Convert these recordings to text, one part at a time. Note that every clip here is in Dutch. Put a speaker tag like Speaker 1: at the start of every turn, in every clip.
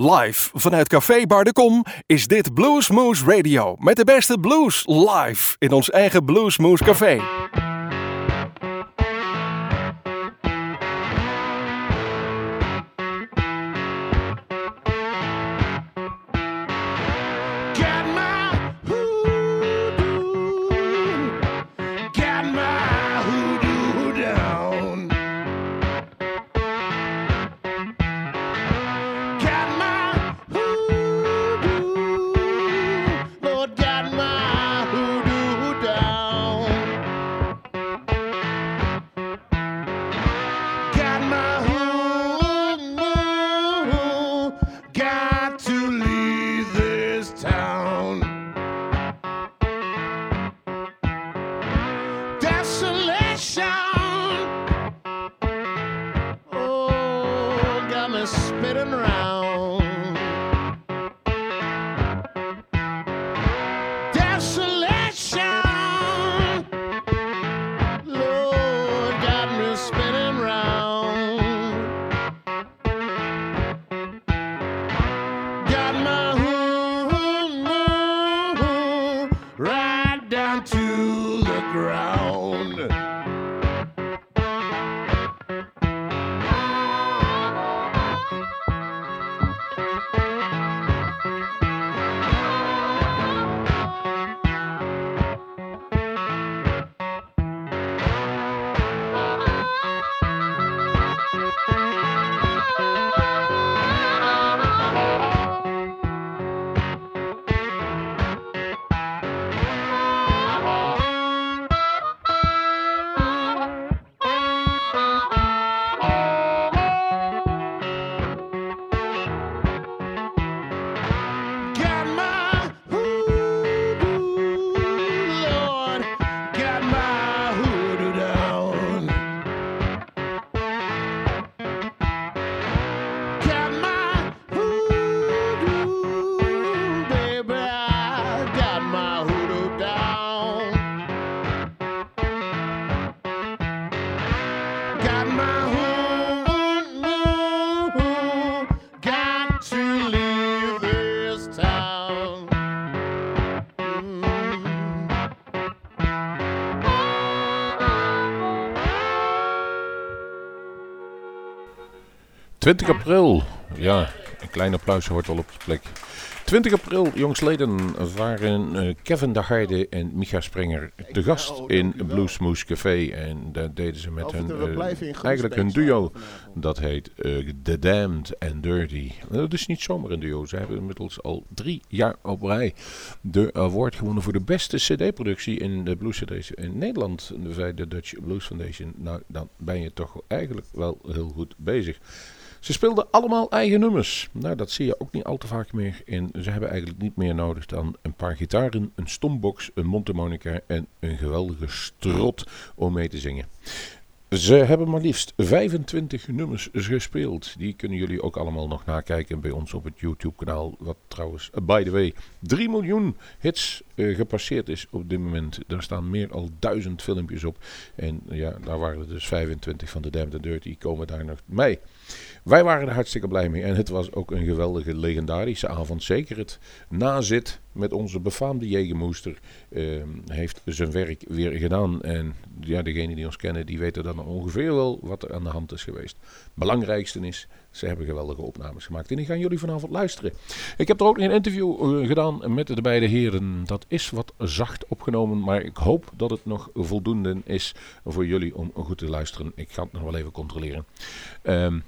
Speaker 1: Live vanuit Café Bar de Kom is dit Bluesmoose Radio met de beste blues live in ons eigen Bluesmoose Café.
Speaker 2: 20 april. Ja, een klein applaus hoort wel op de plek. 20 april, jongsleden, waren eh, Kevin de Harde en Micha Sprenger te gast in Bluesmoose Café. En daar deden ze met hun, eh, eigenlijk hun duo. Dat heet eh, The Damned and Dirty. Nou, Dat is niet zomaar een duo. Ze hebben inmiddels al drie jaar op rij de award gewonnen voor de beste cd-productie in de blues cd's in Nederland. Bij de Dutch Blues Foundation. Nou, dan ben je toch eigenlijk wel heel goed bezig. Ze speelden allemaal eigen nummers. Nou, dat zie je ook niet al te vaak meer. En ze hebben eigenlijk niet meer nodig dan een paar gitaren, een stombox, een mondharmonica en een geweldige strot om mee te zingen. Ze hebben maar liefst 25 nummers gespeeld. Die kunnen jullie ook allemaal nog nakijken bij ons op het YouTube-kanaal. Wat trouwens, eh, by the way, 3 miljoen hits eh, gepasseerd is op dit moment. Daar staan meer dan duizend filmpjes op. En ja, daar waren er dus 25 van de Damned Dirty. Die komen daar nog mee. Wij waren er hartstikke blij mee. En het was ook een geweldige, legendarische avond. Zeker het nazit met onze befaamde Jegermoester ehm, heeft zijn werk weer gedaan. En ja, degenen die ons kennen, die weten dan ongeveer wel wat er aan de hand is geweest. Belangrijkste is, ze hebben geweldige opnames gemaakt. En die gaan jullie vanavond luisteren. Ik heb er ook een interview eh, gedaan met de beide heren. Dat is wat zacht opgenomen, maar ik hoop dat het nog voldoende is voor jullie om goed te luisteren. Ik ga het nog wel even controleren. Ehm,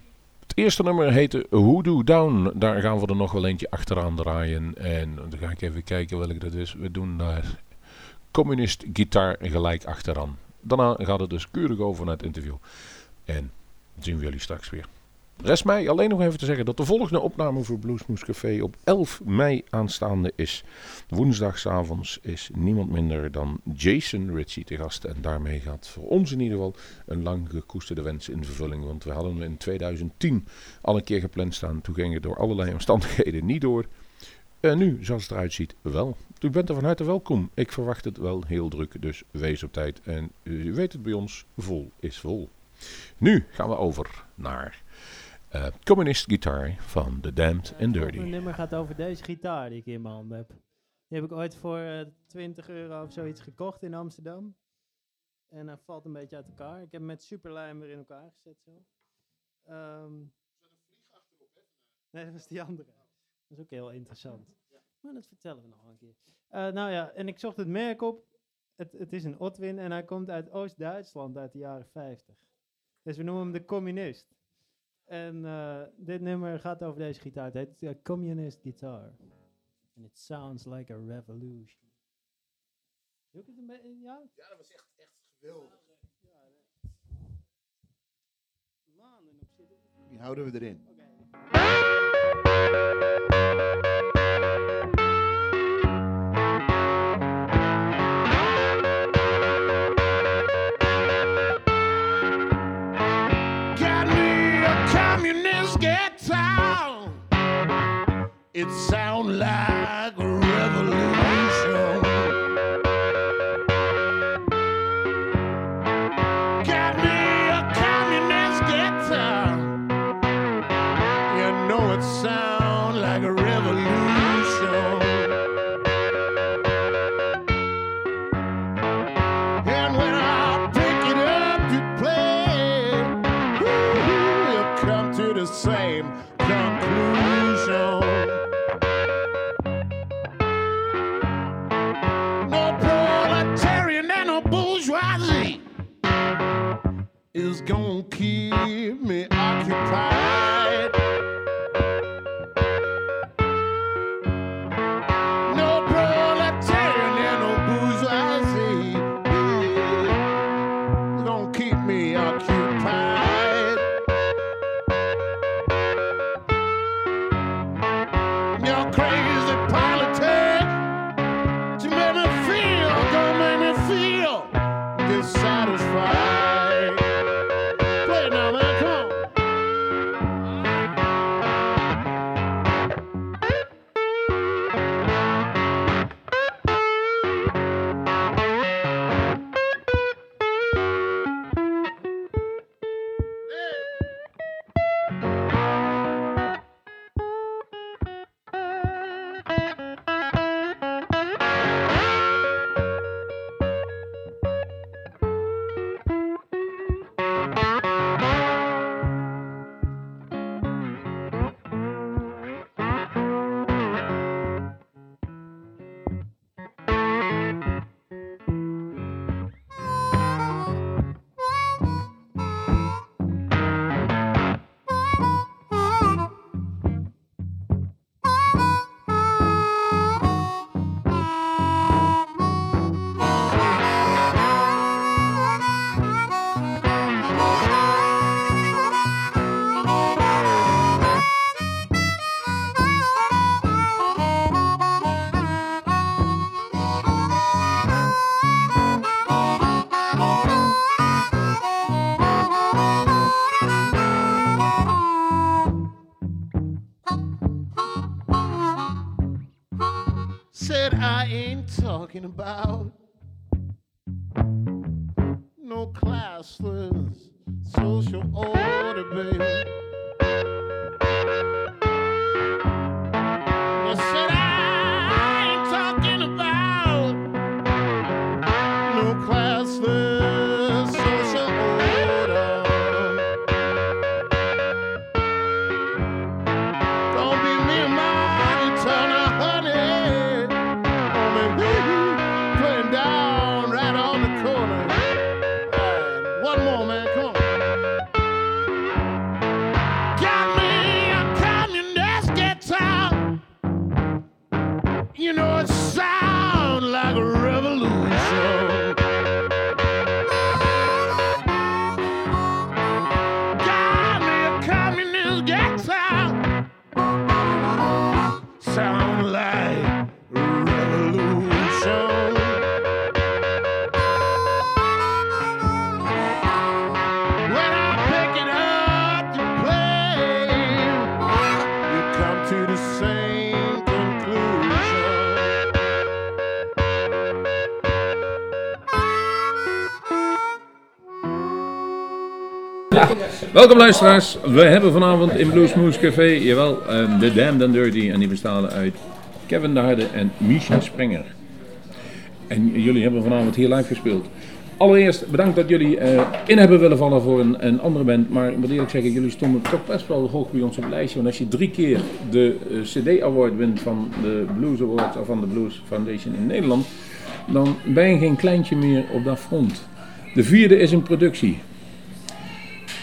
Speaker 2: het eerste nummer heette Hoodoo Down. Daar gaan we er nog wel eentje achteraan draaien. En dan ga ik even kijken welke dat is. We doen daar communist gitaar gelijk achteraan. Daarna gaat het dus keurig over naar het interview. En zien we jullie straks weer. Rest mij alleen nog even te zeggen dat de volgende opname voor Bluesmoose Café op 11 mei aanstaande is. Woensdagsavonds is niemand minder dan Jason Ritchie te gast. En daarmee gaat voor ons in ieder geval een lang gekoesterde wens in vervulling. Want we hadden in 2010 al een keer gepland staan. Toen ging het door allerlei omstandigheden niet door. En nu, zoals het eruit ziet, wel. U bent er van harte welkom. Ik verwacht het wel heel druk, dus wees op tijd. En u weet het bij ons, vol is vol. Nu gaan we over naar eh, Communist Guitar van The Damned and
Speaker 3: Het
Speaker 2: Dirty.
Speaker 3: nummer gaat over deze gitaar die ik in mijn hand heb. Die heb ik ooit voor eh 20 euro of zoiets gekocht in Amsterdam. En hij valt een beetje uit elkaar. Ik heb hem met superlijm weer in elkaar gezet zo. Ehm nee, dat was die andere. Dat is ook heel interessant. Maar dat vertellen we nog een keer. Eh, nou ja, en ik zocht het merk op. Het, het is een Otwin en hij komt uit Oost-Duitsland uit de jaren 50. Dus we noemen hem de communist. En eh, dit nummer gaat over deze gitaar. Het heet eh, Communist Guitar. And it sounds like a revolution. Doe ik het een beetje? Ja?
Speaker 1: Ja, dat was echt, echt geweldig.
Speaker 3: Maanden op zitten.
Speaker 1: Die houden we erin.
Speaker 3: Oké.
Speaker 1: It sound like talking about
Speaker 2: Welkom luisteraars. We hebben vanavond in Bluesmoose Café, jawel, ehm, de Damned and Dirty. En die bestaan uit Kevin de Harde en Misha Sprenger. En jullie hebben vanavond hier live gespeeld. Allereerst bedankt dat jullie eh, in hebben willen vallen voor een, een andere band. Maar ik moet eerlijk zeggen, jullie stonden toch best wel hoog bij ons op het lijstje. Want als je drie keer de eh, CD Award wint van de Blues Awards of van de Blues Foundation in Nederland, dan ben je geen kleintje meer op dat front. De vierde is een productie.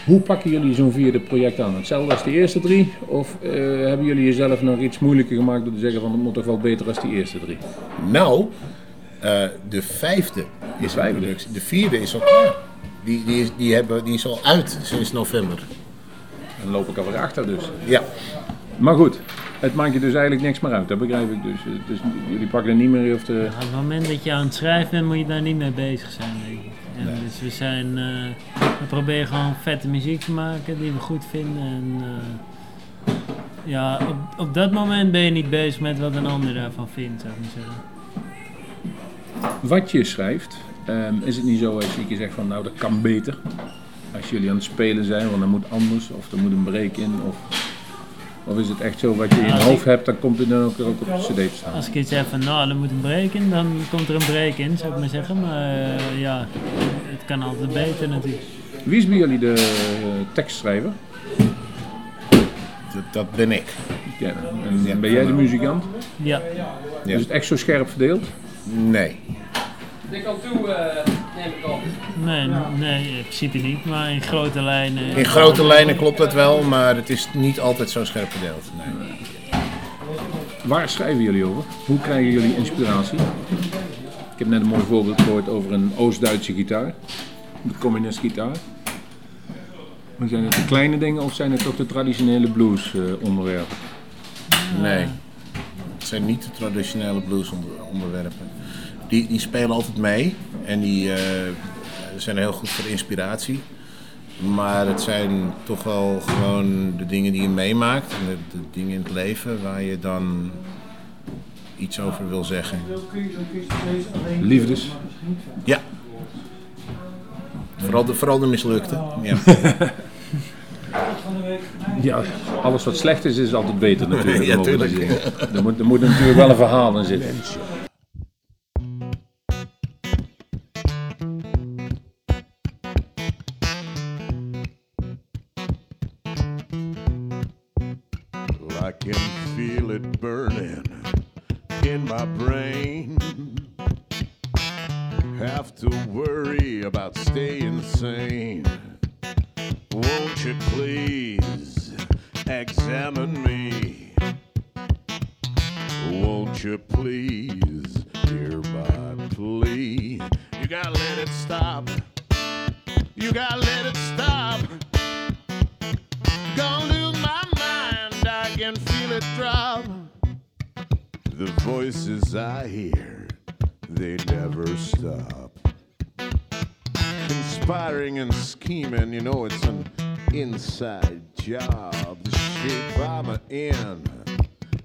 Speaker 2: Hoe pakken jullie zo'n vierde project aan? Hetzelfde als de eerste drie? Of eh, hebben jullie jezelf nog iets moeilijker gemaakt door te zeggen van het moet toch wel beter als die eerste drie?
Speaker 4: Nou, eh, de vijfde is een
Speaker 2: vijfde.
Speaker 4: productie. De vierde is al klaar. Die, die, is, die, hebben, die is al uit sinds november.
Speaker 2: Dan loop ik alweer achter dus.
Speaker 4: Ja,
Speaker 2: Maar goed, het maakt je dus eigenlijk niks meer uit, dat begrijp ik dus. Dus jullie pakken er niet meer of de...
Speaker 3: Op het moment dat je aan het schrijven bent, moet je daar niet mee bezig zijn, denk ik. En Dus we zijn, eh, we proberen gewoon vette muziek te maken die we goed vinden. En eh, ja, op, op dat moment ben je niet bezig met wat een ander daarvan vindt, zou ik maar zeggen.
Speaker 2: Wat je schrijft, ehm, is het niet zo als je zegt van nou dat kan beter. Als jullie aan het spelen zijn, want dat moet anders, of er moet een break in, of... Of is het echt zo wat je in je hoofd
Speaker 3: ik-
Speaker 2: hebt, dan komt het dan ook, ook op de cd te staan?
Speaker 3: Als ik iets zeg van, nou, er moet een break in, dan komt er een break in, zou ik maar zeggen. Maar eh, ja, het kan altijd beter natuurlijk.
Speaker 2: Wie is bij jullie de eh, tekstschrijver?
Speaker 4: dat, dat ben ik.
Speaker 2: Ja, en ben jij de muzikant?
Speaker 3: Ja,
Speaker 4: Ja.
Speaker 2: Is het echt zo scherp verdeeld?
Speaker 4: Nee.
Speaker 3: Nee, nee, in principe niet, maar in grote lijnen.
Speaker 4: In grote lijnen klopt dat wel, maar het is niet altijd zo scherp verdeeld. Nee.
Speaker 2: Waar schrijven jullie over? Hoe krijgen jullie inspiratie? Ik heb net een mooi voorbeeld gehoord over een Oost-Duitse gitaar. De communist gitaar. Maar zijn het de kleine dingen of zijn het toch de traditionele blues eh, onderwerpen?
Speaker 4: nee. Het zijn niet de traditionele blues onder- onderwerpen. Die, die spelen altijd mee en die eh, zijn heel goed voor inspiratie. Maar het zijn toch wel gewoon de dingen die je meemaakt en de, de dingen in het leven waar je dan iets over wil zeggen.
Speaker 2: Liefdes.
Speaker 4: Ja. Vooral de, vooral de mislukte. Ja.
Speaker 2: Ja, alles wat slecht is, is altijd beter natuurlijk.
Speaker 4: Ja,
Speaker 2: mogen we
Speaker 4: tuurlijk.
Speaker 2: zeggen. Er moet, er moet natuurlijk wel een verhaal in zitten.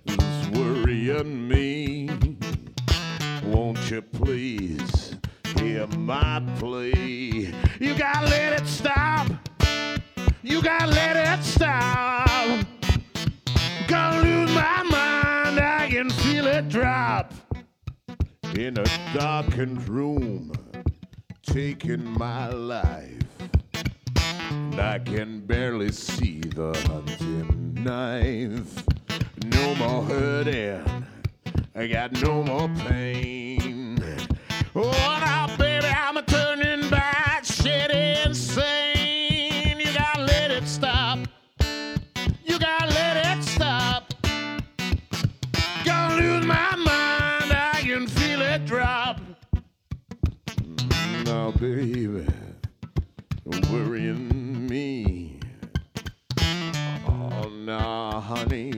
Speaker 1: Is worrying me. Won't you please hear my plea? You gotta let it stop. You gotta let it stop. Gonna lose my mind, I can feel it drop. In a darkened room, taking my life. I can barely see the hunting knife. No more hurting, I got no more pain. Oh, now, baby, I'm a turning back, shit insane. You gotta let it stop. You gotta let it stop. Gonna lose my mind, I can feel it drop. Now, baby, you're worrying me. Oh, now, honey,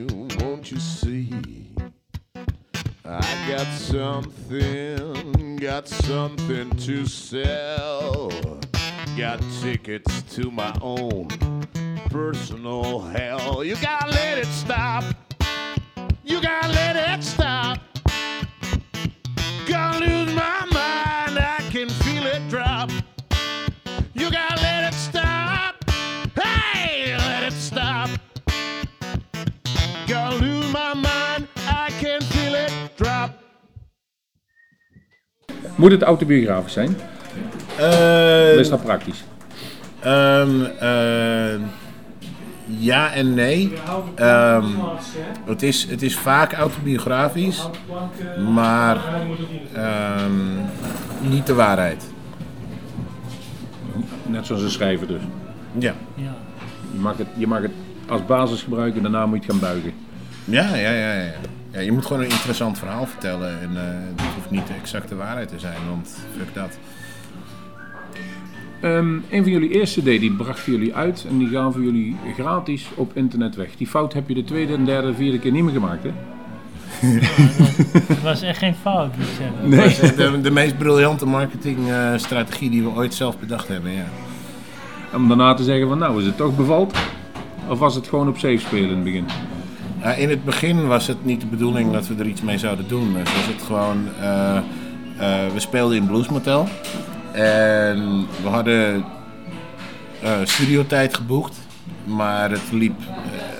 Speaker 1: won't you see? I got something, got something to sell. Got tickets to my own personal hell. You gotta let it stop. You gotta let it stop. Gonna lose my mind, I can feel it drop. You gotta let it stop.
Speaker 2: Moet het autobiografisch zijn? Uh, is dat praktisch?
Speaker 4: Um, ja en nee. Ehm, het, is, het is vaak autobiografisch, maar niet de waarheid.
Speaker 2: Net zoals een schrijver dus.
Speaker 4: Ja.
Speaker 2: Je mag het, je mag het als basis gebruiken, daarna moet je het gaan buigen.
Speaker 4: Ja, ja, ja. ja ja je moet gewoon een interessant verhaal vertellen en eh het hoeft niet de exacte waarheid te zijn, want fuck dat.
Speaker 2: Ehm, een van jullie eerste CD die brachten jullie uit en die gaan voor jullie gratis op internet weg. Die fout heb je de tweede en derde en vierde keer niet meer gemaakt hè?
Speaker 5: Het was echt geen fout, moet ik zeggen.
Speaker 4: Dat is echt de, de meest briljante marketingstrategie die we ooit zelf bedacht hebben, ja.
Speaker 2: Om daarna te zeggen van nou is het toch bevalt? Of was het gewoon op safe spelen in het begin?
Speaker 4: Ja, in het begin was het niet de bedoeling dat we er iets mee zouden doen. Dus was gewoon, eh, eh, we speelden in Blues Motel. En we hadden eh studiotijd geboekt. Maar het liep,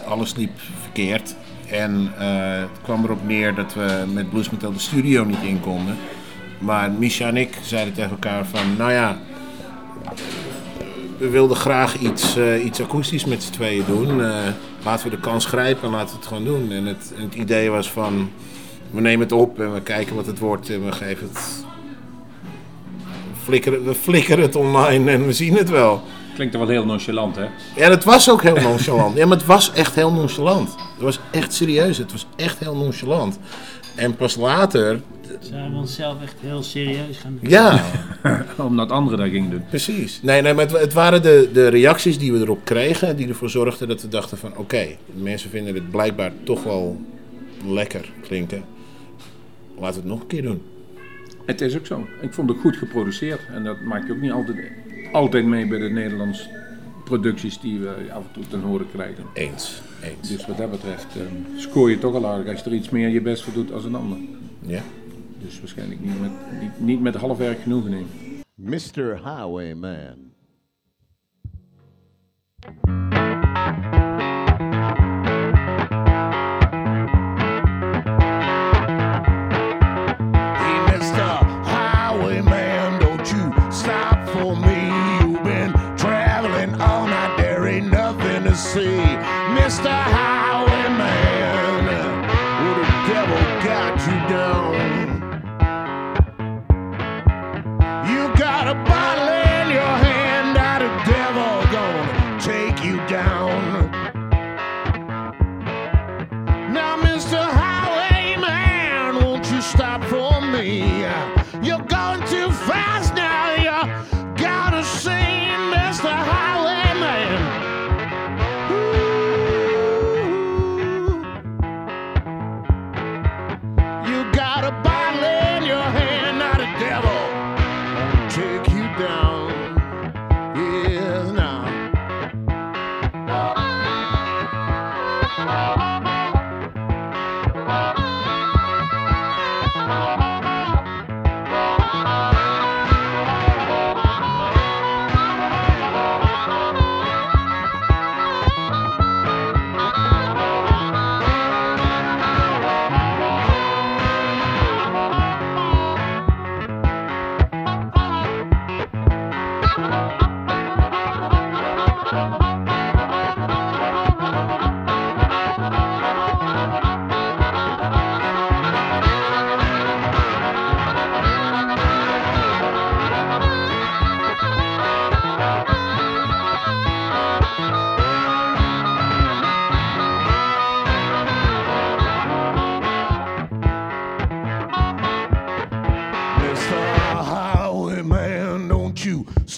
Speaker 4: alles liep verkeerd. En het kwam erop neer dat we met Blues Motel de studio niet in konden. Maar Misha en ik zeiden tegen elkaar van, nou ja, we wilden graag iets, iets akoestisch met z'n tweeën doen. Laten we de kans grijpen en laten we het gewoon doen. En het, het idee was van, we nemen het op en we kijken wat het wordt en we geven het... We flikkeren, we flikkeren het online en we zien het wel.
Speaker 2: Klinkt er wel heel nonchalant hè?
Speaker 4: Ja, dat was ook heel nonchalant. Ja, maar het was echt heel nonchalant. Het was echt serieus. Het was echt heel nonchalant. En pas later,
Speaker 5: Zijn we onszelf echt heel serieus gaan doen.
Speaker 4: ja,
Speaker 2: Omdat anderen dat gingen doen.
Speaker 4: Precies. Nee, nee maar het, het waren de, de reacties die we erop kregen die ervoor zorgden dat we dachten van oké, mensen vinden het blijkbaar toch wel lekker klinken. Laten we het nog een keer doen.
Speaker 2: Het is ook zo. Ik vond het goed geproduceerd. En dat maak je ook niet altijd, altijd mee bij de Nederlandse producties die we af en toe ten horen krijgen.
Speaker 4: Eens. Eens.
Speaker 2: Dus wat dat betreft eh, scoor je toch al aardig als je er iets meer je best voor doet als een ander.
Speaker 4: Ja.
Speaker 2: Dus waarschijnlijk niet met, niet, met half werk genoegen nemen.
Speaker 1: Mr. Highwayman.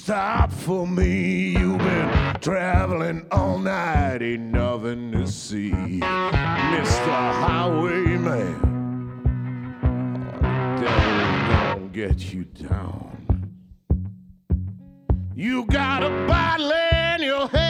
Speaker 6: Stop for me. You've been traveling all night, ain't nothing to see. Mr. Highwayman, devil get you down. You got a bottle in your hand,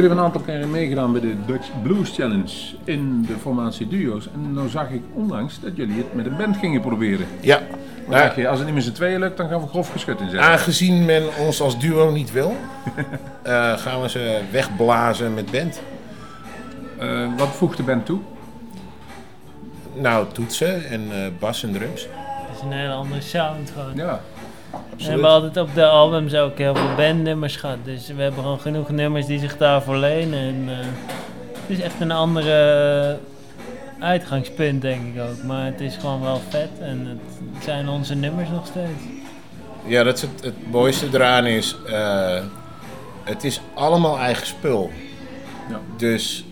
Speaker 2: Jullie hebben een aantal keren meegedaan bij de Dutch Blues Challenge in de formatie duo's. En nou zag ik onlangs dat jullie het met een band gingen proberen.
Speaker 4: Ja,
Speaker 2: Wat zeg je, als het niet met z'n tweeën lukt, dan gaan we grof geschut inzetten.
Speaker 4: aangezien men ons als duo niet wil, eh, gaan we ze wegblazen met band.
Speaker 2: Eh, wat voegt de band toe?
Speaker 4: Nou, toetsen en eh, bas en drums.
Speaker 5: Het is een hele andere sound gewoon.
Speaker 2: Ja,
Speaker 5: We hebben altijd op de albums ook heel veel bandnummers gehad. Dus we hebben gewoon genoeg nummers die zich daarvoor lenen. En, eh, het is echt een andere uitgangspunt, denk ik ook. Maar het is gewoon wel vet en het zijn onze nummers nog steeds.
Speaker 4: Ja, dat is het, het mooiste eraan is, eh, het is allemaal eigen spul.
Speaker 2: Ja.
Speaker 4: Dus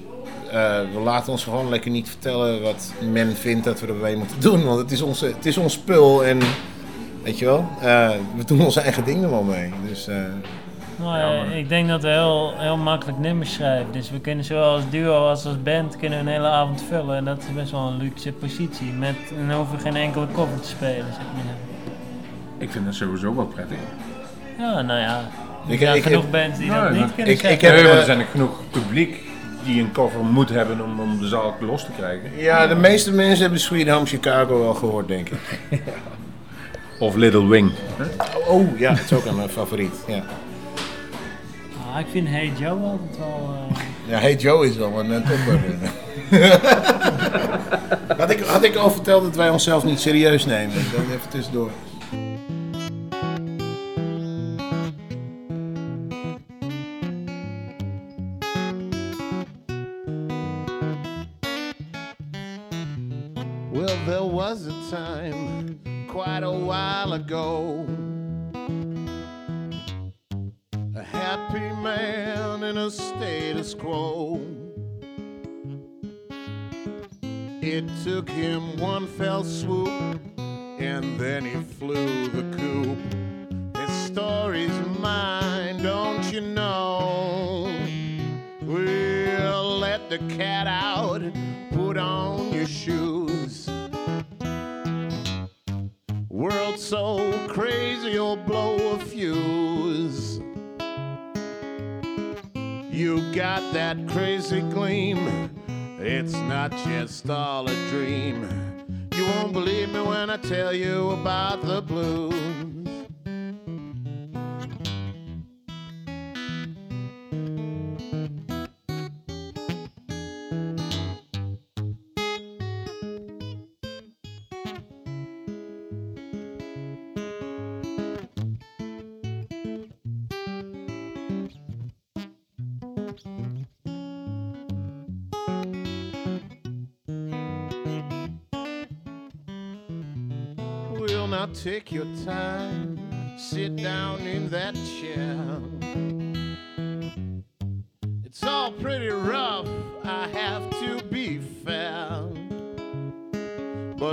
Speaker 4: eh, we laten ons gewoon lekker niet vertellen wat men vindt dat we ermee moeten doen. Want het is, onze, het is ons spul en weet je wel, eh, we doen onze eigen dingen wel mee. Dus eh,
Speaker 5: Nou,
Speaker 2: Ja,
Speaker 5: eh, ik denk dat we heel, heel makkelijk nummers schrijven. Dus we kunnen zowel als duo als als band kunnen een hele avond vullen. En dat is best wel een luxe positie. Met, en dan hoeven geen enkele cover te spelen, zeg maar.
Speaker 2: ik vind dat sowieso wel prettig.
Speaker 5: Ja, nou ja. Er
Speaker 4: Ik-
Speaker 5: zijn
Speaker 4: ik-
Speaker 5: genoeg bands die
Speaker 2: Nee,
Speaker 5: dat niet kunnen
Speaker 4: ik- ik heb,
Speaker 2: Nee, maar er zijn ook genoeg publiek die een cover moet hebben om, om de zaal los te krijgen.
Speaker 4: ja, de meeste mensen hebben Sweet Home Chicago wel gehoord, denk ik.
Speaker 2: Of Little Wing.
Speaker 4: Oh ja, dat is ook een mijn favoriet. Ja.
Speaker 5: Ah, ik vind Hey Joe altijd wel... eh,
Speaker 4: Ja, Hey Joe is wel een topper. had, ik, had ik al verteld dat wij onszelf niet serieus nemen? Dan even tussendoor.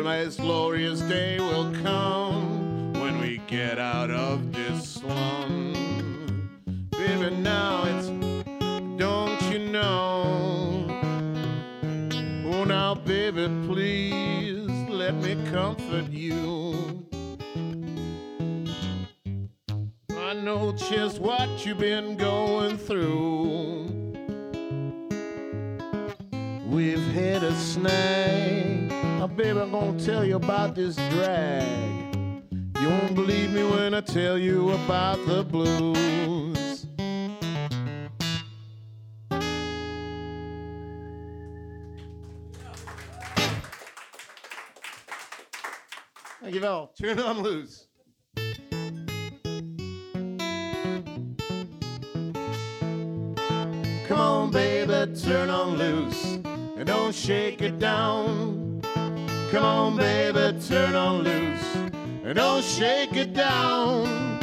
Speaker 1: My glorious day will come when we get out of this slum. Baby, now it's, don't you know? Oh, now, baby, please let me comfort you. I know just what you've been going through. We've hit a snag baby, I'm gonna tell you about this drag. You won't believe me when I tell you about the blues. Thank you, Val. Turn on loose. Come on, baby, turn on loose and don't shake it down. Come on, baby, turn on loose and don't shake it down.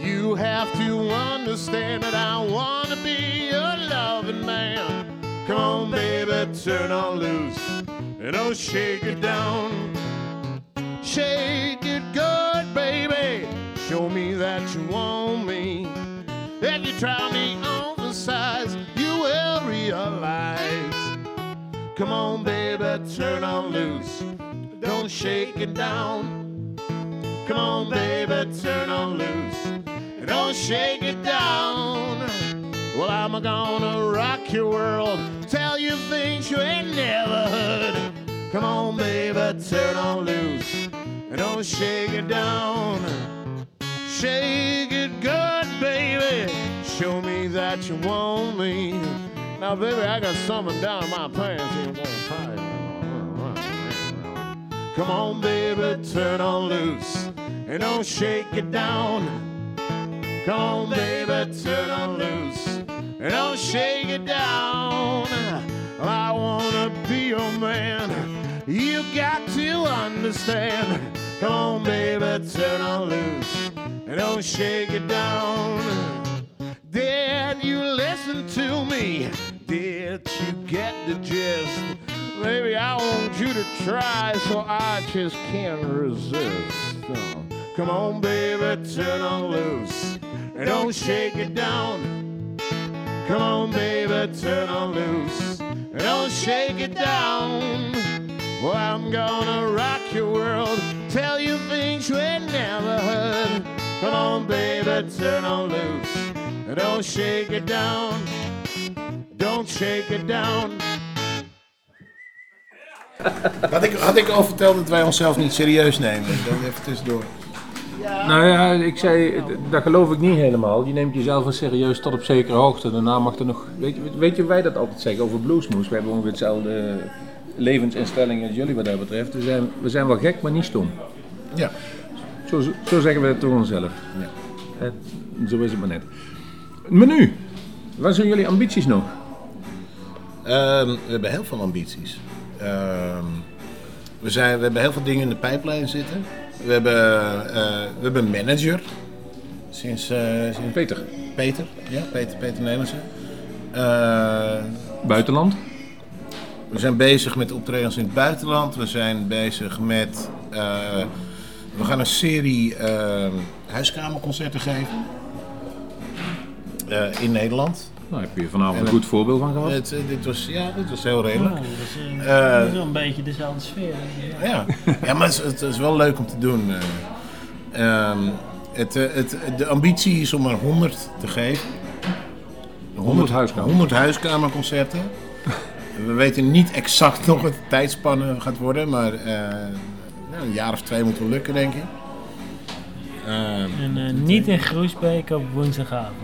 Speaker 1: You have to understand that I want to be your loving man. Come on, baby, turn on loose and don't shake it down. Shake it good, baby. Show me that you want me. If you try me on the size, you will realize. Come on, baby, turn on loose. Don't shake it down. Come on, baby, turn on loose. Don't shake it down. Well, I'm gonna rock your world. Tell you things you ain't never heard. Come on, baby, turn on loose. Don't shake it down. Shake it good, baby. Show me that you want me. Now, baby, I got something down my pants tie. Come on, baby, turn on loose. And don't shake it down. Come on, baby, turn on loose. And don't shake it down. I wanna be your man. You got to understand. Come on, baby, turn on loose. And don't shake it down. Did you listen to me? Did you get the gist? Maybe I want you to try, so I just can't resist. Come on, baby, turn on loose and don't shake it down. Come on, baby, turn on loose and don't shake it down. Well, I'm gonna rock your world, tell you things you ain't never heard. Come on, baby, turn on loose and don't shake it down. Don't shake it down.
Speaker 4: Had ik, had ik al verteld dat wij onszelf niet serieus nemen? Dan even tussendoor.
Speaker 2: Nou ja, ik zei, dat geloof ik niet helemaal. Je neemt jezelf wel serieus tot op zekere hoogte. Daarna mag er nog... Weet je, weet je wij dat altijd zeggen over bluesmoes? We hebben ongeveer hetzelfde levensinstelling als jullie wat dat betreft. We zijn, we zijn wel gek, maar niet stom.
Speaker 4: Ja.
Speaker 2: Zo, zo zeggen we het toch onszelf.
Speaker 4: Ja.
Speaker 2: Zo is het maar net. Menu. Wat zijn jullie ambities nog?
Speaker 4: Ehm, we hebben heel veel ambities. Ehm, we, zijn, we hebben heel veel dingen in de pijplijn zitten. We hebben, eh, we hebben een manager. Sinds, eh, sinds
Speaker 2: Peter.
Speaker 4: Peter. Ja, Peter, Peter Nelissen. Eh,
Speaker 2: Buitenland?
Speaker 4: we zijn bezig met optredens in het buitenland. We zijn bezig met... we gaan een serie eh, huiskamerconcerten geven. Eh, in Nederland.
Speaker 2: Nou, heb je vanavond
Speaker 4: En
Speaker 2: een goed voorbeeld van gehad.
Speaker 4: Het, eh, dit, was, ja, dit was heel redelijk.
Speaker 5: Nou, dat is, eh, dat is wel een beetje dezelfde sfeer.
Speaker 4: Ja, ja maar het is, het is wel leuk om te doen. eh. Ehm, het, het, de ambitie is om er 100 te geven.
Speaker 2: 100 huiskamer.
Speaker 4: 100 huiskamerconcerten. We weten niet exact nog wat de tijdspanne gaat worden, maar eh, nou, een jaar of twee moet wel lukken, denk ik. Ehm,
Speaker 5: En eh, niet in Groesbeek op woensdagavond.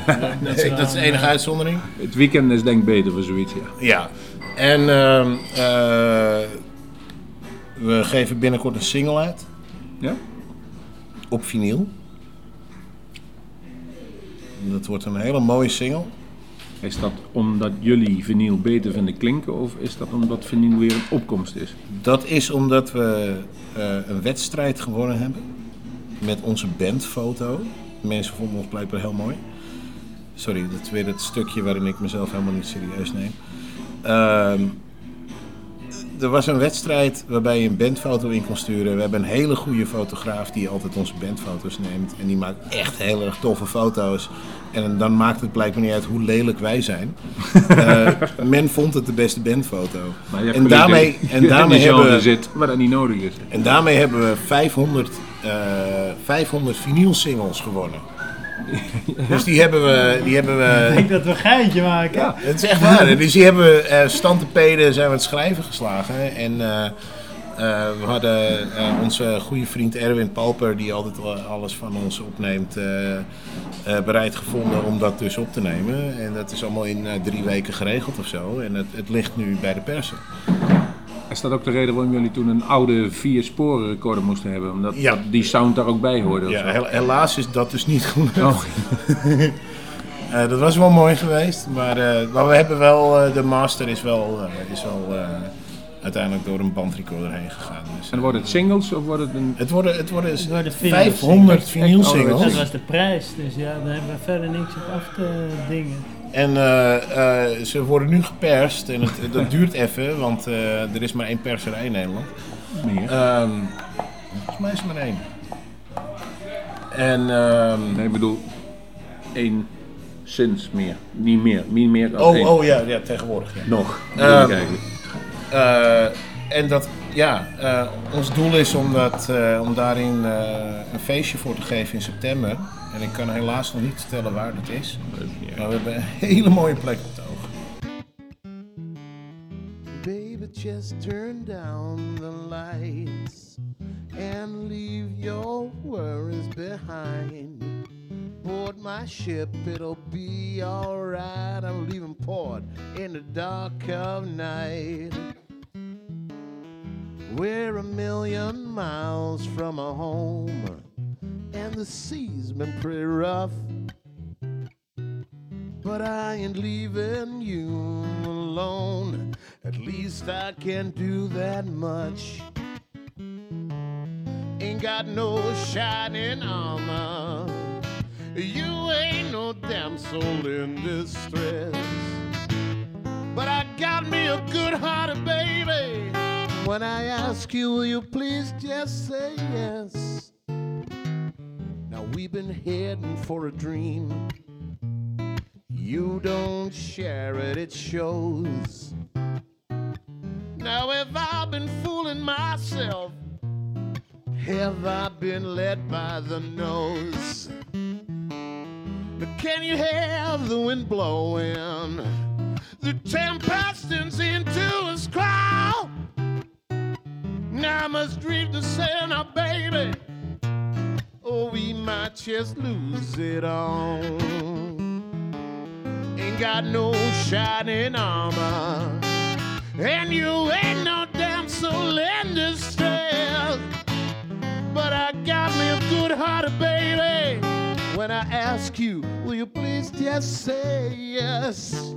Speaker 4: dat, is, dat is de enige uitzondering.
Speaker 2: Het weekend is denk ik beter voor zoiets, ja.
Speaker 4: Ja, en ehm, eh, we geven binnenkort een single uit
Speaker 2: Ja?
Speaker 4: op vinyl. Dat wordt een hele mooie single.
Speaker 2: Is dat omdat jullie vinyl beter vinden klinken of is dat omdat vinyl weer een opkomst is?
Speaker 4: Dat is omdat we eh, een wedstrijd gewonnen hebben met onze bandfoto. Mensen vonden ons blijkbaar heel mooi. Sorry, dat is weer het stukje waarin ik mezelf helemaal niet serieus neem. Ehm, er was een wedstrijd waarbij je een bandfoto in kon sturen. We hebben een hele goede fotograaf die altijd onze bandfoto's neemt. En die maakt echt heel erg toffe foto's. En dan maakt het blijkbaar niet uit hoe lelijk wij zijn. Eh, men vond het de beste bandfoto.
Speaker 2: Maar
Speaker 4: En daarmee, en daarmee hebben we...
Speaker 2: zit waar dat niet nodig is.
Speaker 4: En daarmee hebben we 500, eh 500 vinylsingles gewonnen. Dus die hebben we... Die hebben
Speaker 5: Ik
Speaker 4: we
Speaker 5: denk dat we een geintje maken.
Speaker 2: Ja.
Speaker 4: het is echt waar. Dus die hebben we eh stand te peden zijn we het schrijven geslagen. En eh, eh, we hadden eh, onze goede vriend Erwin Palper, die altijd alles van ons opneemt, eh, eh, bereid gevonden om dat dus op te nemen. En dat is allemaal in eh, drie weken geregeld of zo. En het, het ligt nu bij de persen.
Speaker 2: Is dat ook de reden waarom jullie toen een oude vier sporen recorder moesten hebben? Omdat
Speaker 4: Ja.
Speaker 2: die sound daar ook bij hoorde?
Speaker 4: Ja, hel- helaas is dat dus niet gelukt.
Speaker 2: Oh,
Speaker 4: Eh, dat was wel mooi geweest, maar, eh, maar we hebben wel, eh, de master is wel, eh, is wel eh, uiteindelijk door een bandrecorder heen gegaan. Dus,
Speaker 2: en wordt het singles of wordt het een...
Speaker 4: het worden, het worden
Speaker 5: Het worden vinyl
Speaker 4: 500
Speaker 5: singles.
Speaker 4: vinyl
Speaker 2: Oh,
Speaker 4: singles.
Speaker 5: Dat was de prijs, dus ja, daar hebben we verder niks op af te dingen.
Speaker 4: En eh, eh, ze worden nu geperst en het, dat duurt even, want eh, er is maar één perserij in Nederland.
Speaker 2: Meer?
Speaker 4: Ehm, volgens mij is er maar één. En ehm,
Speaker 2: nee, ik bedoel, één sinds meer. Niet meer, niet meer dan
Speaker 4: oh,
Speaker 2: één.
Speaker 4: oh ja, ja, tegenwoordig. Ja.
Speaker 2: Nog, eigenlijk.
Speaker 4: Eh, en dat, ja, ons doel is om, dat, om daarin een feestje voor te geven in september. En ik kan helaas nog niet vertellen waar dat is. Maar we hebben een hele mooie plek op het oog.
Speaker 1: Baby, just turn down the lights and leave your worries behind. Board my ship, it'll be alright. I'm leaving port in the dark of night. We're a million miles from a home, and the sea's been pretty rough. But I ain't leaving you alone. At least I can do that much. Ain't got no shining armor. You ain't no damsel in distress. But I got me a good hearted baby. When I ask you, will you please just say yes? Now we've been heading for a dream. You don't share it, it shows. Now, have I been fooling myself? Have I been led by the nose? Can you have the wind blowing? The tempest into a squall. Now I must dream the center, baby. We might just lose it all ain't got no shining armor. And you ain't no damsel in distress. But I got me a good hearted baby. When I ask you, will you please just say yes?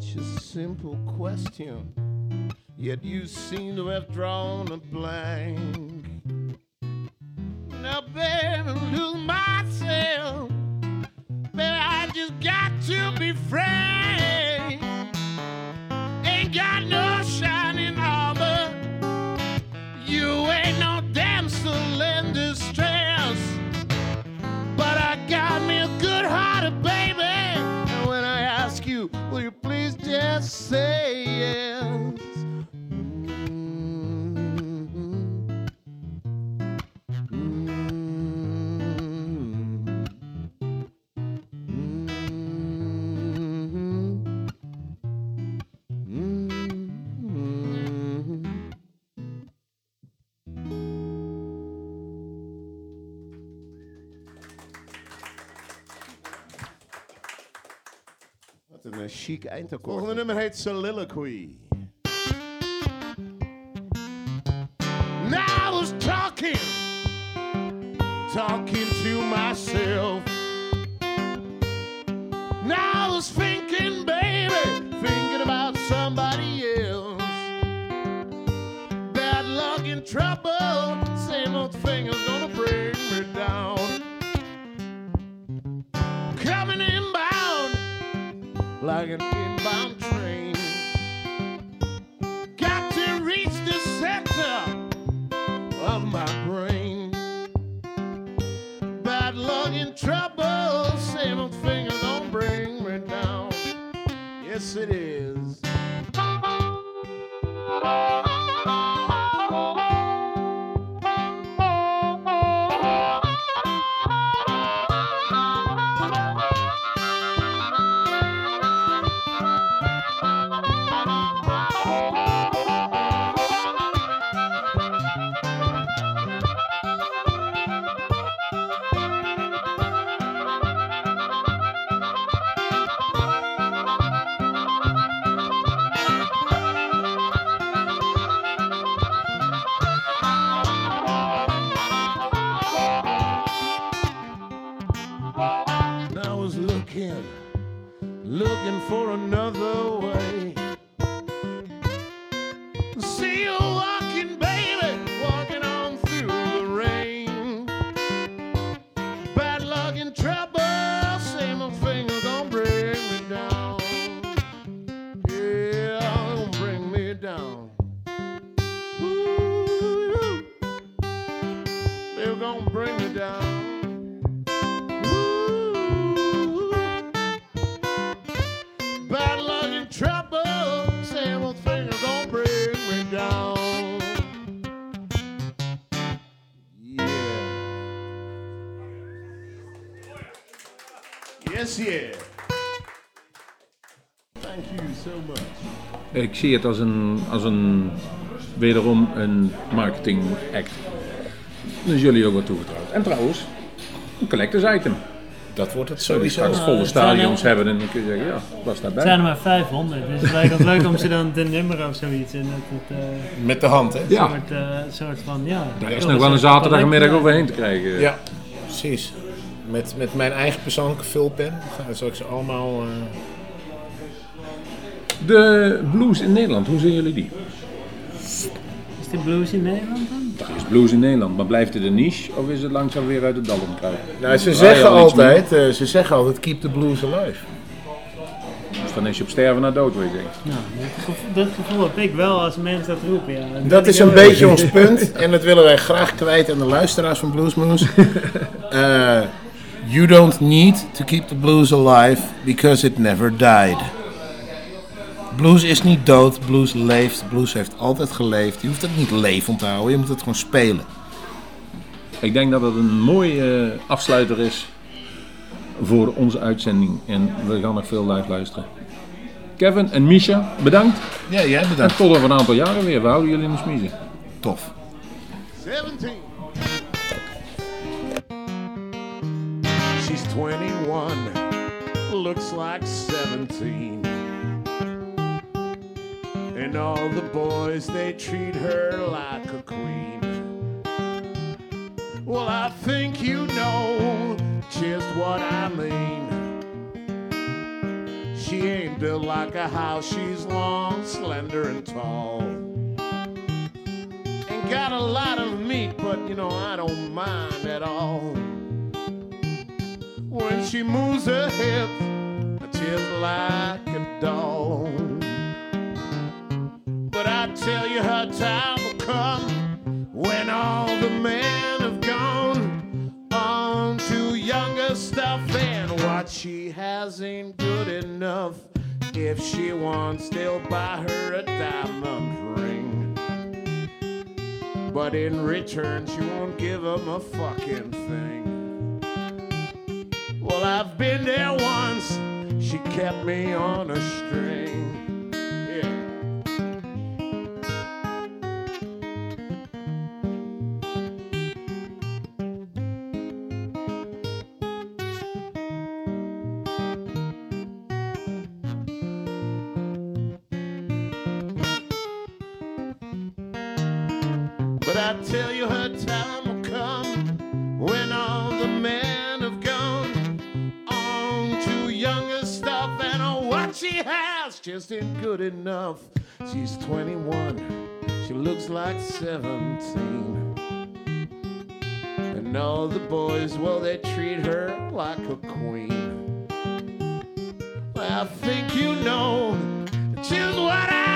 Speaker 1: Such a simple question, yet you seem to have drawn a blank. Chic eindakkoord. Volgende nummer heet Soliloquy. Now I was talking, talking looking for another way. See you Thank you so much.
Speaker 2: Ik zie het als een, als een wederom een marketing act. Dus jullie ook wat toevertrouwd. En trouwens, een collectors item.
Speaker 4: Dat wordt het sowieso.
Speaker 2: straks volle
Speaker 5: het zijn
Speaker 2: stadions hebben en dan kun je zeggen, ja, was
Speaker 5: Het
Speaker 2: daarbij.
Speaker 5: zijn er maar 500, dus het lijkt ons leuk om ze dan te nummeren of zoiets. En dat het eh,
Speaker 4: Met de hand, hè?
Speaker 5: een
Speaker 2: Ja,
Speaker 5: soort, eh, soort van, ja.
Speaker 2: daar is nog wel een zaterdagmiddag overheen te krijgen.
Speaker 4: Ja, precies. Met, met mijn eigen persoonlijke vulpen ga- zal ik ze allemaal... eh,
Speaker 2: De blues in Nederland, hoe zien jullie die?
Speaker 5: Is de blues in Nederland dan?
Speaker 2: Er is blues in Nederland, maar blijft het een niche of is het langzaam weer uit het dal omkruipen?
Speaker 4: Nou, ze zeggen altijd, eh, ze zeggen altijd, keep the blues alive.
Speaker 2: Dus dan is je op sterven naar dood, weet je.
Speaker 5: Nou, dat gevoel, dat gevoel heb ik wel als mensen dat roepen, ja.
Speaker 4: Dat is een beetje ons punt en dat willen wij graag kwijt aan de luisteraars van Bluesmoose. Eh, you don't need to keep the blues alive because it never died. Blues is niet dood, blues leeft, blues heeft altijd geleefd. Je hoeft het niet levend te houden, je moet het gewoon spelen.
Speaker 2: Ik denk dat het een mooie eh, afsluiter is voor onze uitzending. En we gaan nog veel live luisteren. Kevin en Misha, bedankt.
Speaker 4: Ja, jij
Speaker 2: En
Speaker 4: bedankt.
Speaker 2: tot over een aantal jaren weer. We houden jullie in de smiezen.
Speaker 4: Tof.
Speaker 1: 17. 21, looks like 17. And all the boys, they treat her like a queen. Well, I think you know just what I mean. She ain't built like a house, she's long, slender, and tall. Ain't got a lot of meat, but you know, I don't mind at all. When she moves her hips, just like a doll. But I tell you, her time will come when all the men have gone on to younger stuff, and what she has ain't good enough. If she wants, they'll buy her a diamond ring. But in return, she won't give them a fucking thing. Well, I've been there once. She kept me on a string. Just ain't good enough. She's 21, she looks like 17. And all the boys, well, they treat her like a queen. Well, I think you know just what I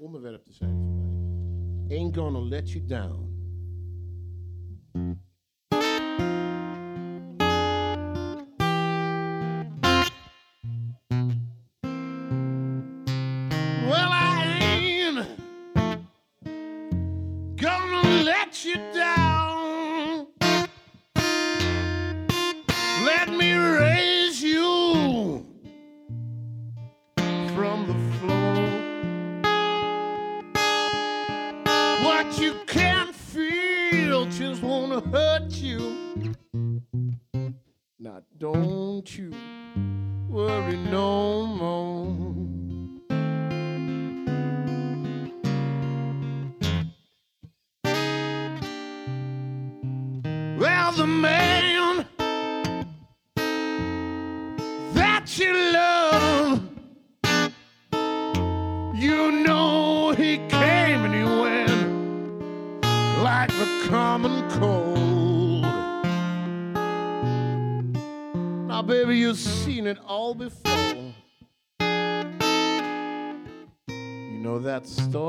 Speaker 1: onderwerp te zijn voor mij. Ain't gonna let you down. that's the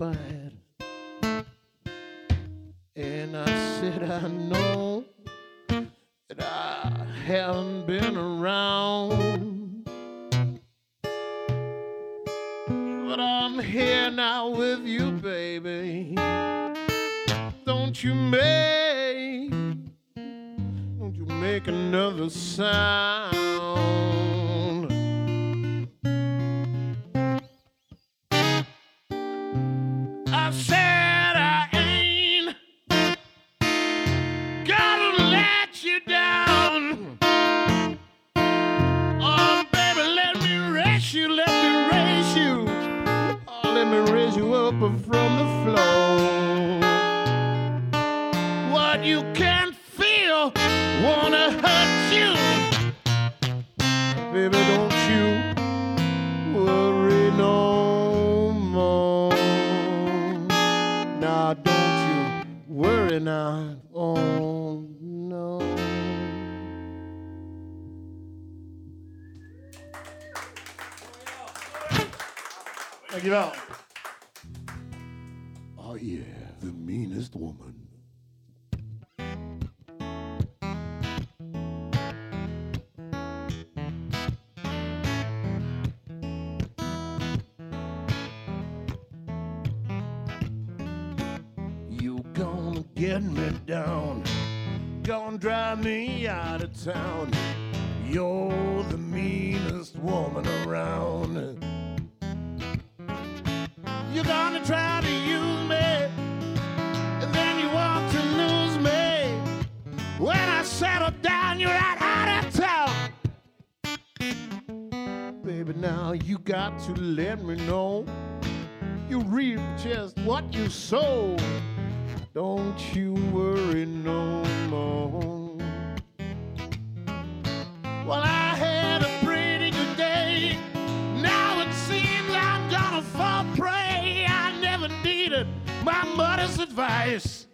Speaker 1: goodbye. Oh, yeah, the meanest woman. You gonna get me down, gonna drive me out of town. Now you got to let me know you reap just what you sow. Don't you worry no more. Well, I had a pretty good day. Now it seems I'm gonna fall prey. I never needed my mother's advice.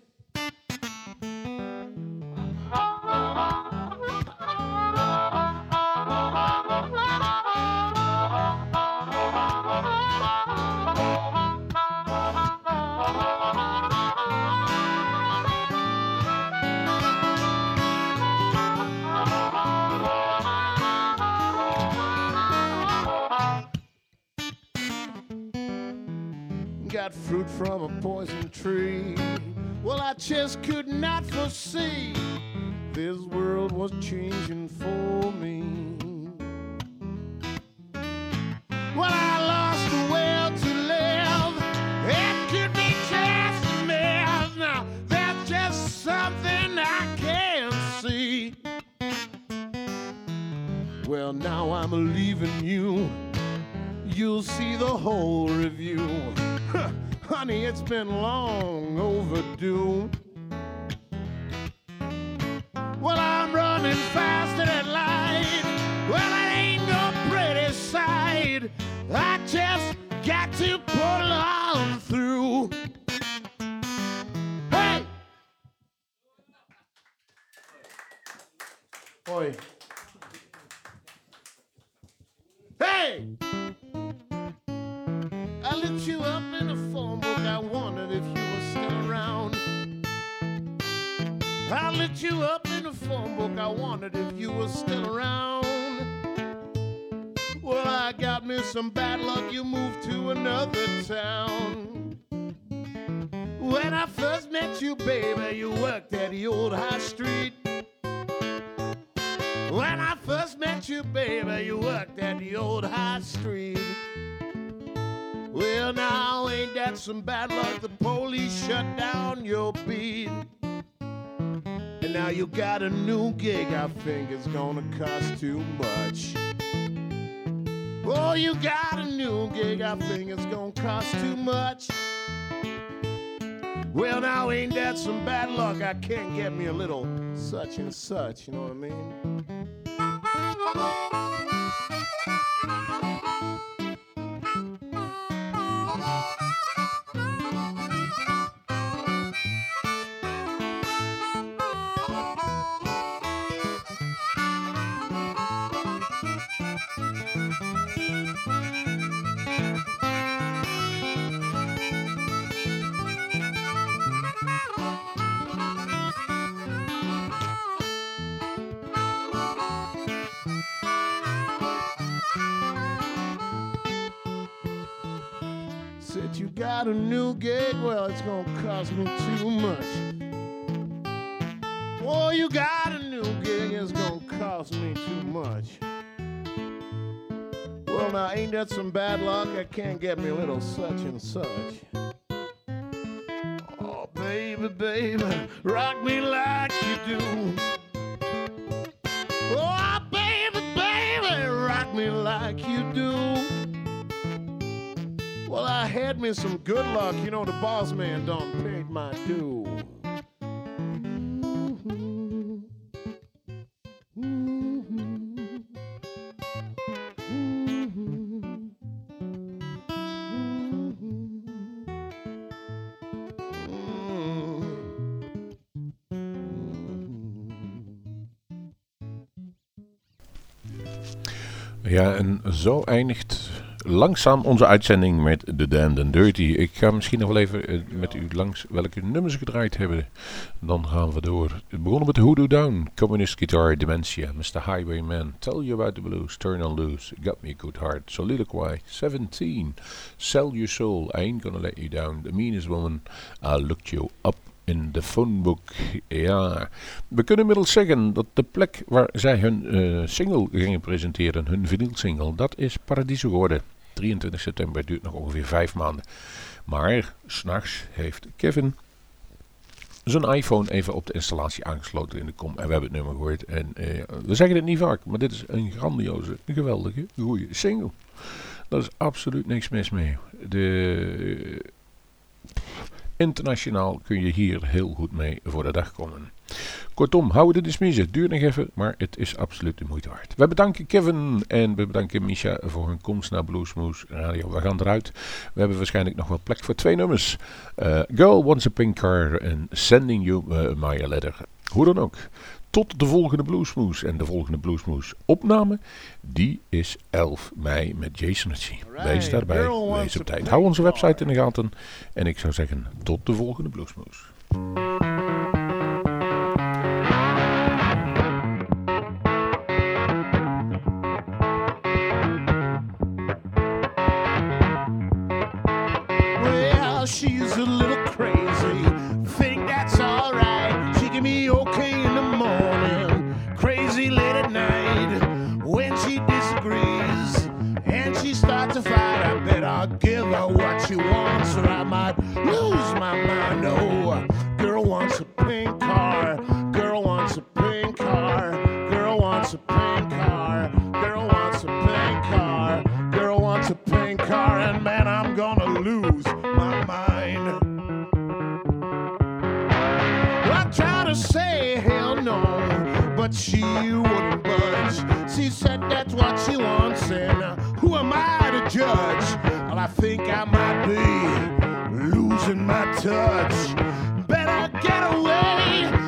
Speaker 1: From a poison tree. Well, I just could not foresee this world was changing for me. Well, I lost the will to live. It could be just a myth. Now, that's just something I can't see. Well, now I'm leaving you. You'll see the whole review. Honey, it's been long overdue. Well, I'm running faster than light. Well, it ain't no pretty sight. I just got to pull on through. Hey! Oi. I lit you up in a phone book. I wondered if you were still around. Well, I got me some bad luck. You moved to another town. When I first met you, baby, you worked at the old high street. When I first met you, baby, you worked at the old high street. Well, now ain't that some bad luck? The police shut down your beat. Now you got a new gig. I think it's gonna cost too much. Oh, you got a new gig. I think it's gonna cost too much. Well, now ain't that some bad luck? I can't get me a little such and such. You know what I mean? You got a new gig, well, it's gonna cost me too much. Oh, you got a new gig, it's gonna cost me too much. Well, now, ain't that some bad luck? I can't get me a little such and such. Oh, baby, baby, rock me like you do. Me some good luck. You know, the boss man done paid my due.
Speaker 2: Ja, en zo eindigt langzaam onze uitzending met The Damned and Dirty. Ik ga misschien nog wel even eh, met u langs welke nummers we gedraaid hebben. Dan gaan we door. Begonnen met Hoodoo Down, Communist Guitar, Dementia, Mr. Highwayman, Tell You About the Blues, Turn on Loose, Got Me a Good Heart, Soliloquy, 17, Sell Your Soul, I Ain't Gonna Let You Down, The Meanest Woman, I Looked You Up in de phonebook. Ja, we kunnen inmiddels zeggen dat de plek waar zij hun eh, single gingen presenteren, hun vinylsingle, dat is Paradiso geworden. 23 september duurt nog ongeveer vijf maanden. Maar s'nachts heeft Kevin zijn iPhone even op de installatie aangesloten in de kom. En we hebben het nummer gehoord. En eh, we zeggen het niet vaak, maar dit is een grandioze, geweldige, goede single. Daar is absoluut niks mis mee. De, internationaal kun je hier heel goed mee voor de dag komen. Kortom, houden de smiezen. Het duurt nog even, maar het is absoluut de moeite waard. We bedanken Kevin en we bedanken Misha voor hun komst naar Bluesmoose Radio. We gaan eruit. We hebben waarschijnlijk nog wel plek voor twee nummers. Eh, Girl Wants a Pink Car en Sending You uh, My Letter. Hoe dan ook. Tot de volgende Bluesmoes. En de volgende Bluesmoes opname, die is 11 mei met Jason Ritchie. Wees daarbij, wees op tijd. Hou onze website in de gaten. En ik zou zeggen, tot de volgende Bluesmoes.
Speaker 1: She wants, or I might lose my mind. Oh, girl wants a pink car. Girl wants a pink car. Girl wants a pink car. Girl wants a pink car. Girl wants a pink car, and man, I'm gonna lose my mind. I tried to say hell no, but she wouldn't budge. She said that's what she wants, and uh, who am I to judge? Well, I think I might be losing my touch. Better get away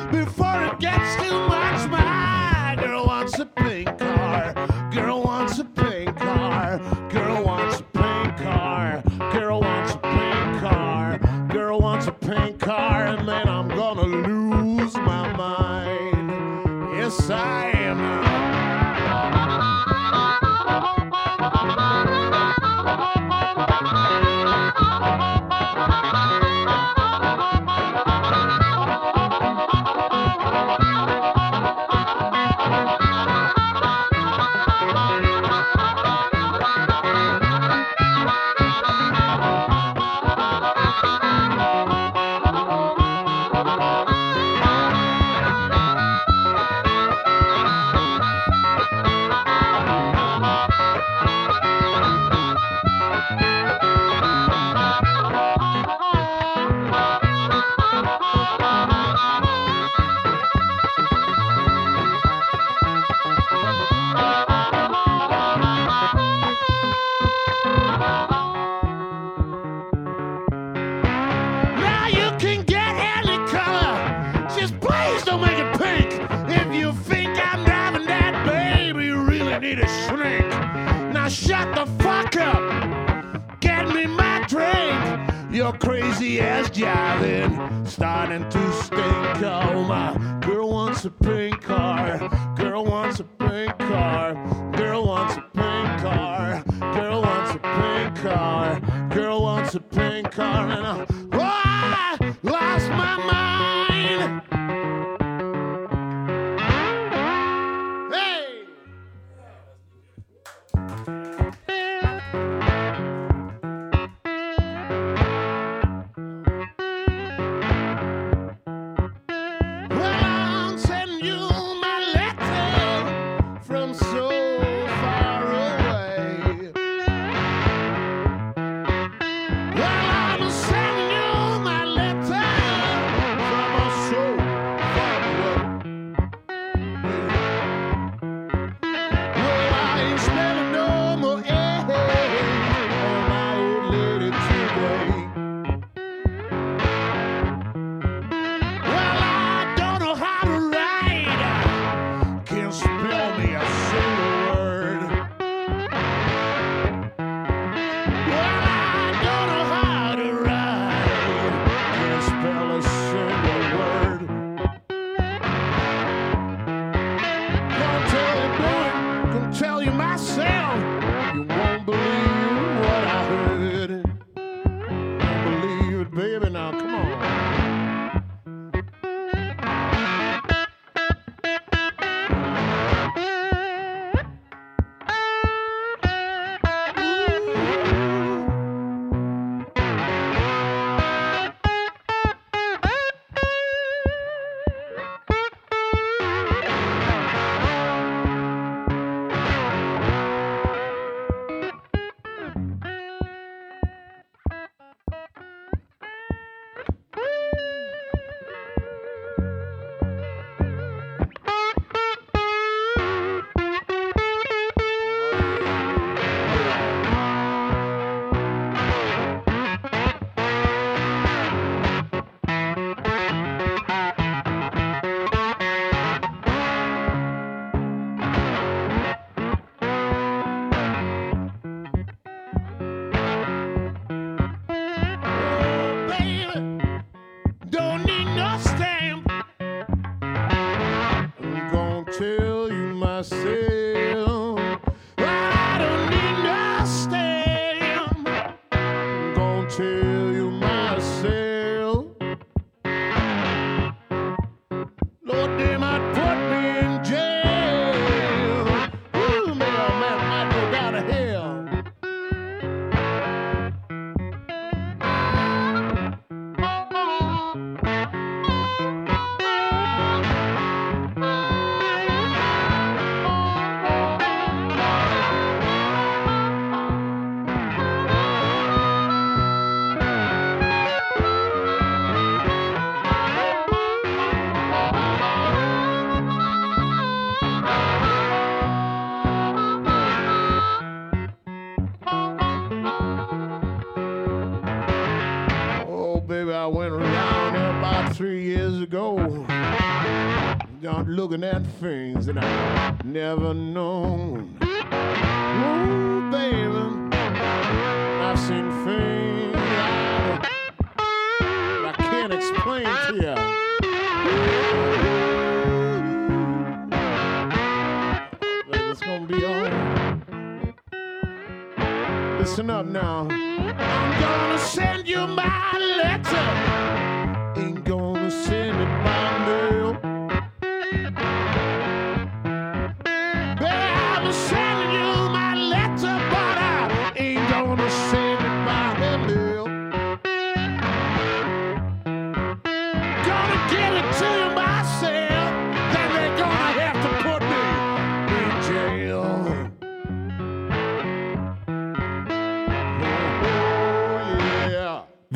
Speaker 1: him at Never know.